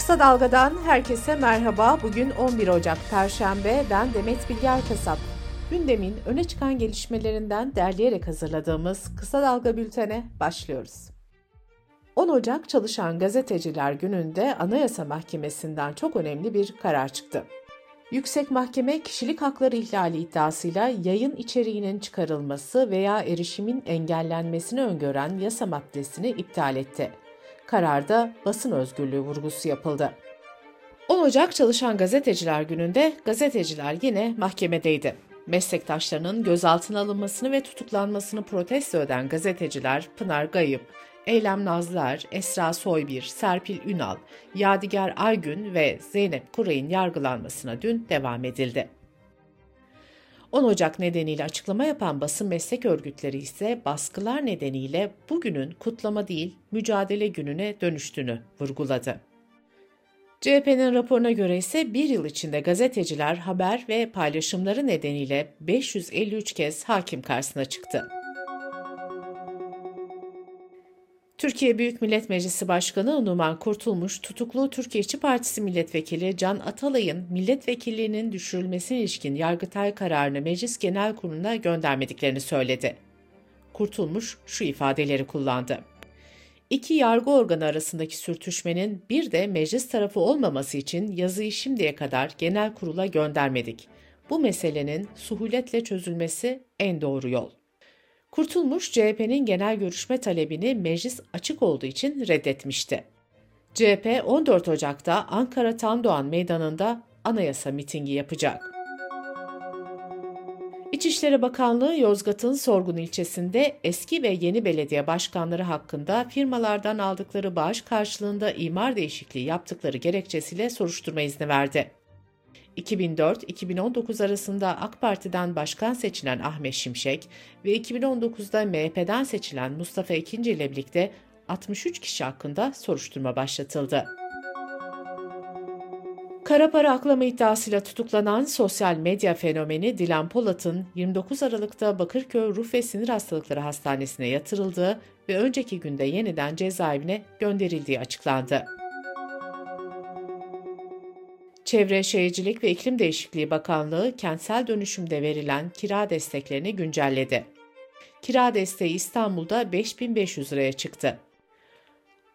Kısa Dalga'dan herkese merhaba. Bugün 11 Ocak Perşembe. Ben Demet Bilger Kasap. Gündemin öne çıkan gelişmelerinden derleyerek hazırladığımız Kısa Dalga bültene başlıyoruz. 10 Ocak Çalışan Gazeteciler Günü'nde Anayasa Mahkemesi'nden çok önemli bir karar çıktı. Yüksek Mahkeme kişilik hakları ihlali iddiasıyla yayın içeriğinin çıkarılması veya erişimin engellenmesini öngören yasa maddesini iptal etti. Kararda basın özgürlüğü vurgusu yapıldı. 10 Ocak Çalışan Gazeteciler Günü'nde gazeteciler yine mahkemedeydi. Meslektaşlarının gözaltına alınmasını ve tutuklanmasını protesto eden gazeteciler Pınar Gayıp, Eylem Nazlar, Esra Soybir, Serpil Ünal, Yadigar Aygün ve Zeynep Kuray'ın yargılanmasına dün devam edildi. 10 Ocak nedeniyle açıklama yapan basın meslek örgütleri ise baskılar nedeniyle bugünün kutlama değil mücadele gününe dönüştüğünü vurguladı. CHP'nin raporuna göre ise bir yıl içinde gazeteciler haber ve paylaşımları nedeniyle 553 kez hakim karşısına çıktı. Türkiye Büyük Millet Meclisi Başkanı Numan Kurtulmuş, tutuklu Türkiye İşçi Partisi Milletvekili Can Atalay'ın milletvekilliğinin düşürülmesine ilişkin Yargıtay kararını Meclis Genel Kurulu'na göndermediklerini söyledi. Kurtulmuş şu ifadeleri kullandı. İki yargı organı arasındaki sürtüşmenin bir de meclis tarafı olmaması için yazıyı şimdiye kadar genel kurula göndermedik. Bu meselenin suhuletle çözülmesi en doğru yol. Kurtulmuş CHP'nin genel görüşme talebini meclis açık olduğu için reddetmişti. CHP 14 Ocak'ta Ankara Tandoğan Meydanı'nda anayasa mitingi yapacak. İçişleri Bakanlığı Yozgat'ın Sorgun ilçesinde eski ve yeni belediye başkanları hakkında firmalardan aldıkları bağış karşılığında imar değişikliği yaptıkları gerekçesiyle soruşturma izni verdi. 2004-2019 arasında AK Parti'den başkan seçilen Ahmet Şimşek ve 2019'da MHP'den seçilen Mustafa İkinci ile birlikte 63 kişi hakkında soruşturma başlatıldı. Kara para aklama iddiasıyla tutuklanan sosyal medya fenomeni Dilan Polat'ın 29 Aralık'ta Bakırköy Ruh ve Sinir Hastalıkları Hastanesi'ne yatırıldığı ve önceki günde yeniden cezaevine gönderildiği açıklandı. Çevre Şehircilik ve İklim Değişikliği Bakanlığı kentsel dönüşümde verilen kira desteklerini güncelledi. Kira desteği İstanbul'da 5500 liraya çıktı.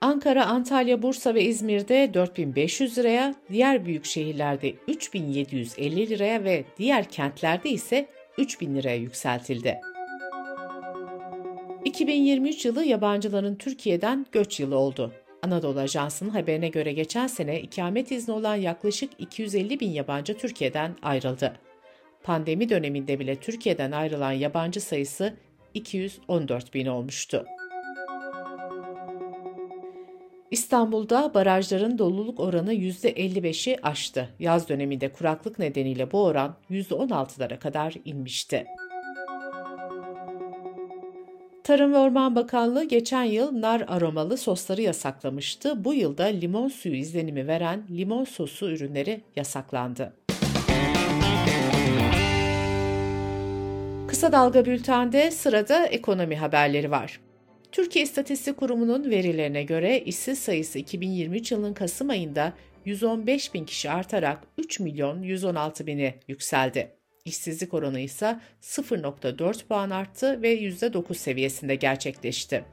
Ankara, Antalya, Bursa ve İzmir'de 4500 liraya, diğer büyük şehirlerde 3750 liraya ve diğer kentlerde ise 3000 liraya yükseltildi. 2023 yılı yabancıların Türkiye'den göç yılı oldu. Anadolu Ajansı'nın haberine göre geçen sene ikamet izni olan yaklaşık 250 bin yabancı Türkiye'den ayrıldı. Pandemi döneminde bile Türkiye'den ayrılan yabancı sayısı 214 bin olmuştu. İstanbul'da barajların doluluk oranı %55'i aştı. Yaz döneminde kuraklık nedeniyle bu oran %16'lara kadar inmişti. Tarım ve Orman Bakanlığı geçen yıl nar aromalı sosları yasaklamıştı. Bu yılda limon suyu izlenimi veren limon sosu ürünleri yasaklandı. Kısa Dalga Bülten'de sırada ekonomi haberleri var. Türkiye İstatistik Kurumu'nun verilerine göre işsiz sayısı 2023 yılının Kasım ayında 115 bin kişi artarak 3 milyon 116 bini yükseldi. İşsizlik oranı ise 0.4 puan arttı ve %9 seviyesinde gerçekleşti.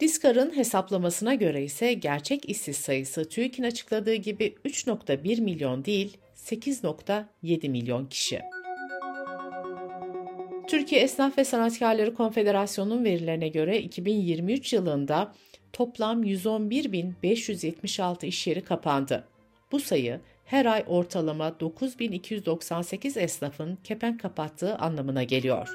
Diskar'ın hesaplamasına göre ise gerçek işsiz sayısı TÜİK'in açıkladığı gibi 3.1 milyon değil 8.7 milyon kişi. Türkiye Esnaf ve Sanatkarları Konfederasyonu'nun verilerine göre 2023 yılında toplam 111.576 iş yeri kapandı. Bu sayı her ay ortalama 9298 esnafın kepenk kapattığı anlamına geliyor.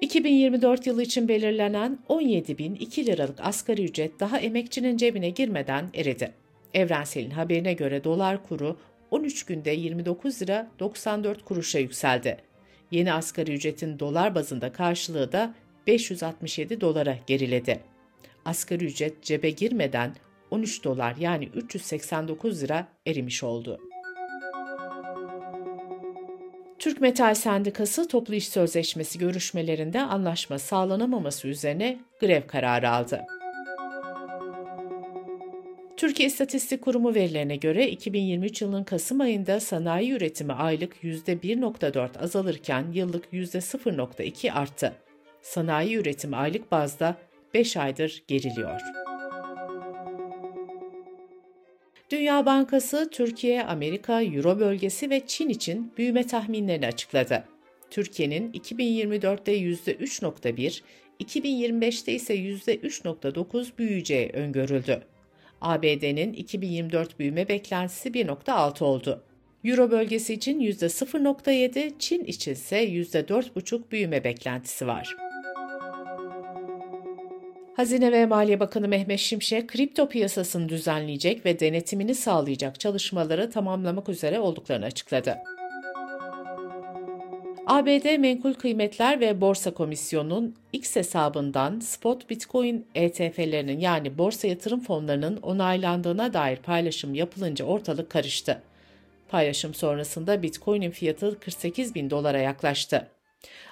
2024 yılı için belirlenen 17.002 liralık asgari ücret daha emekçinin cebine girmeden eridi. Evrensel'in haberine göre dolar kuru 13 günde 29 lira 94 kuruşa yükseldi. Yeni asgari ücretin dolar bazında karşılığı da 567 dolara geriledi. Asgari ücret cebe girmeden 13 dolar yani 389 lira erimiş oldu. Türk Metal Sendikası toplu iş sözleşmesi görüşmelerinde anlaşma sağlanamaması üzerine grev kararı aldı. Türkiye İstatistik Kurumu verilerine göre 2023 yılının Kasım ayında sanayi üretimi aylık %1.4 azalırken yıllık %0.2 arttı. Sanayi üretimi aylık bazda 5 aydır geriliyor. Dünya Bankası Türkiye, Amerika, Euro bölgesi ve Çin için büyüme tahminlerini açıkladı. Türkiye'nin 2024'te %3.1, 2025'te ise %3.9 büyüyeceği öngörüldü. ABD'nin 2024 büyüme beklentisi 1.6 oldu. Euro bölgesi için %0.7, Çin için ise %4.5 büyüme beklentisi var. Hazine ve Maliye Bakanı Mehmet Şimşek, kripto piyasasını düzenleyecek ve denetimini sağlayacak çalışmaları tamamlamak üzere olduklarını açıkladı. ABD Menkul Kıymetler ve Borsa Komisyonu'nun X hesabından spot Bitcoin ETF'lerinin yani borsa yatırım fonlarının onaylandığına dair paylaşım yapılınca ortalık karıştı. Paylaşım sonrasında Bitcoin'in fiyatı 48 bin dolara yaklaştı.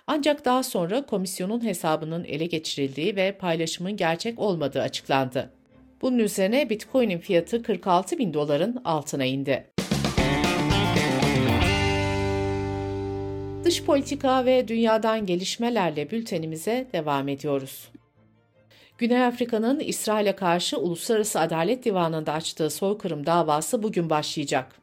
Ancak daha sonra komisyonun hesabının ele geçirildiği ve paylaşımın gerçek olmadığı açıklandı. Bunun üzerine Bitcoin'in fiyatı 46 bin doların altına indi. Dış politika ve dünyadan gelişmelerle bültenimize devam ediyoruz. Güney Afrika'nın İsrail'e karşı Uluslararası Adalet Divanı'nda açtığı soykırım davası bugün başlayacak.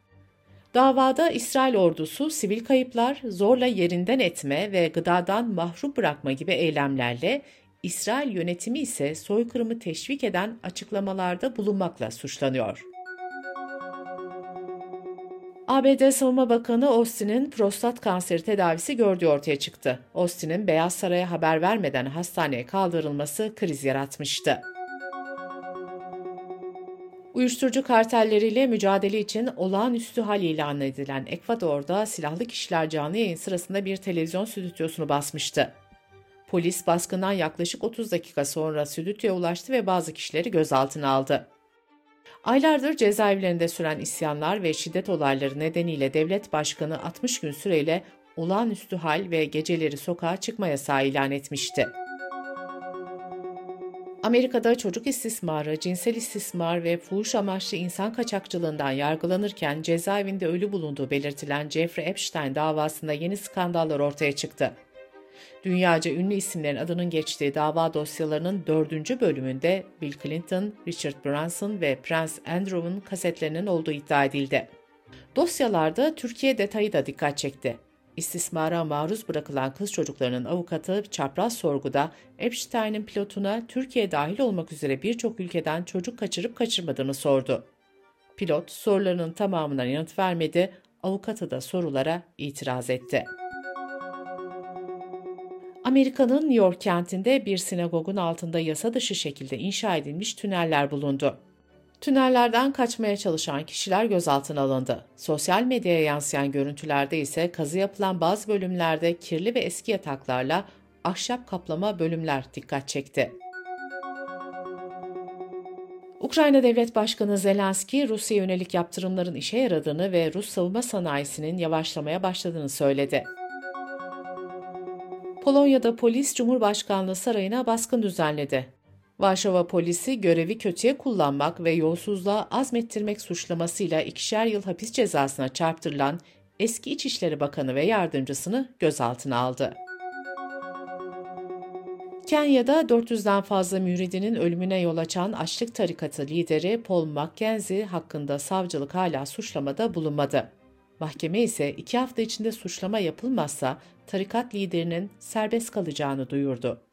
Davada İsrail ordusu sivil kayıplar, zorla yerinden etme ve gıdadan mahrum bırakma gibi eylemlerle, İsrail yönetimi ise soykırımı teşvik eden açıklamalarda bulunmakla suçlanıyor. ABD Savunma Bakanı Austin'in prostat kanseri tedavisi gördüğü ortaya çıktı. Austin'in Beyaz Saray'a haber vermeden hastaneye kaldırılması kriz yaratmıştı. Uyuşturucu kartelleriyle mücadele için olağanüstü hal ilan edilen Ekvador'da silahlı kişiler canlı yayın sırasında bir televizyon stüdyosunu basmıştı. Polis baskından yaklaşık 30 dakika sonra stüdyoya ulaştı ve bazı kişileri gözaltına aldı. Aylardır cezaevlerinde süren isyanlar ve şiddet olayları nedeniyle devlet başkanı 60 gün süreyle olağanüstü hal ve geceleri sokağa çıkma yasağı ilan etmişti. Amerika'da çocuk istismarı, cinsel istismar ve fuhuş amaçlı insan kaçakçılığından yargılanırken cezaevinde ölü bulunduğu belirtilen Jeffrey Epstein davasında yeni skandallar ortaya çıktı. Dünyaca ünlü isimlerin adının geçtiği dava dosyalarının dördüncü bölümünde Bill Clinton, Richard Branson ve Prince Andrew'un kasetlerinin olduğu iddia edildi. Dosyalarda Türkiye detayı da dikkat çekti. İstismara maruz bırakılan kız çocuklarının avukatı çapraz sorguda Epstein'in pilotuna Türkiye dahil olmak üzere birçok ülkeden çocuk kaçırıp kaçırmadığını sordu. Pilot sorularının tamamına yanıt vermedi, avukatı da sorulara itiraz etti. Amerika'nın New York kentinde bir sinagogun altında yasa dışı şekilde inşa edilmiş tüneller bulundu. Tünellerden kaçmaya çalışan kişiler gözaltına alındı. Sosyal medyaya yansıyan görüntülerde ise kazı yapılan bazı bölümlerde kirli ve eski yataklarla ahşap kaplama bölümler dikkat çekti. Ukrayna Devlet Başkanı Zelenski, Rusya yönelik yaptırımların işe yaradığını ve Rus savunma sanayisinin yavaşlamaya başladığını söyledi. Polonya'da polis Cumhurbaşkanlığı sarayına baskın düzenledi. Varşova polisi görevi kötüye kullanmak ve yolsuzluğa azmettirmek suçlamasıyla ikişer yıl hapis cezasına çarptırılan eski İçişleri Bakanı ve yardımcısını gözaltına aldı. Kenya'da 400'den fazla müridinin ölümüne yol açan açlık tarikatı lideri Paul Mackenzie hakkında savcılık hala suçlamada bulunmadı. Mahkeme ise iki hafta içinde suçlama yapılmazsa tarikat liderinin serbest kalacağını duyurdu.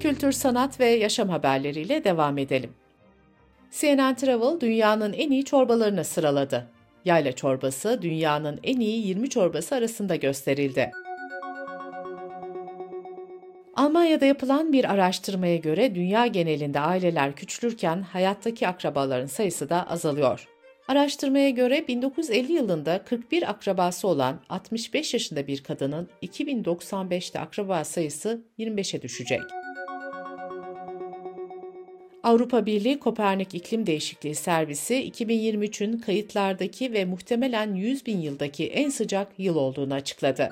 Kültür, sanat ve yaşam haberleriyle devam edelim. CNN Travel dünyanın en iyi çorbalarını sıraladı. Yayla çorbası dünyanın en iyi 20 çorbası arasında gösterildi. Almanya'da yapılan bir araştırmaya göre dünya genelinde aileler küçülürken hayattaki akrabaların sayısı da azalıyor. Araştırmaya göre 1950 yılında 41 akrabası olan 65 yaşında bir kadının 2095'te akraba sayısı 25'e düşecek. Avrupa Birliği Kopernik İklim Değişikliği Servisi 2023'ün kayıtlardaki ve muhtemelen 100 bin yıldaki en sıcak yıl olduğunu açıkladı.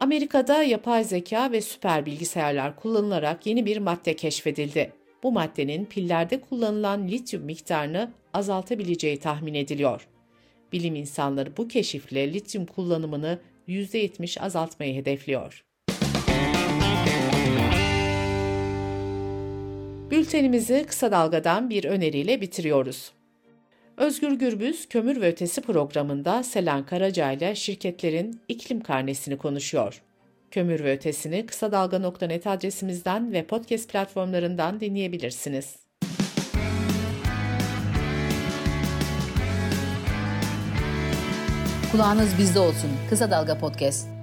Amerika'da yapay zeka ve süper bilgisayarlar kullanılarak yeni bir madde keşfedildi. Bu maddenin pillerde kullanılan lityum miktarını azaltabileceği tahmin ediliyor. Bilim insanları bu keşifle lityum kullanımını %70 azaltmayı hedefliyor. Bültenimizi kısa dalgadan bir öneriyle bitiriyoruz. Özgür Gürbüz Kömür ve Ötesi programında Selen Karaca ile şirketlerin iklim karnesini konuşuyor. Kömür ve Ötesi'ni kısa dalga.net adresimizden ve podcast platformlarından dinleyebilirsiniz. Kulağınız bizde olsun. Kısa Dalga Podcast.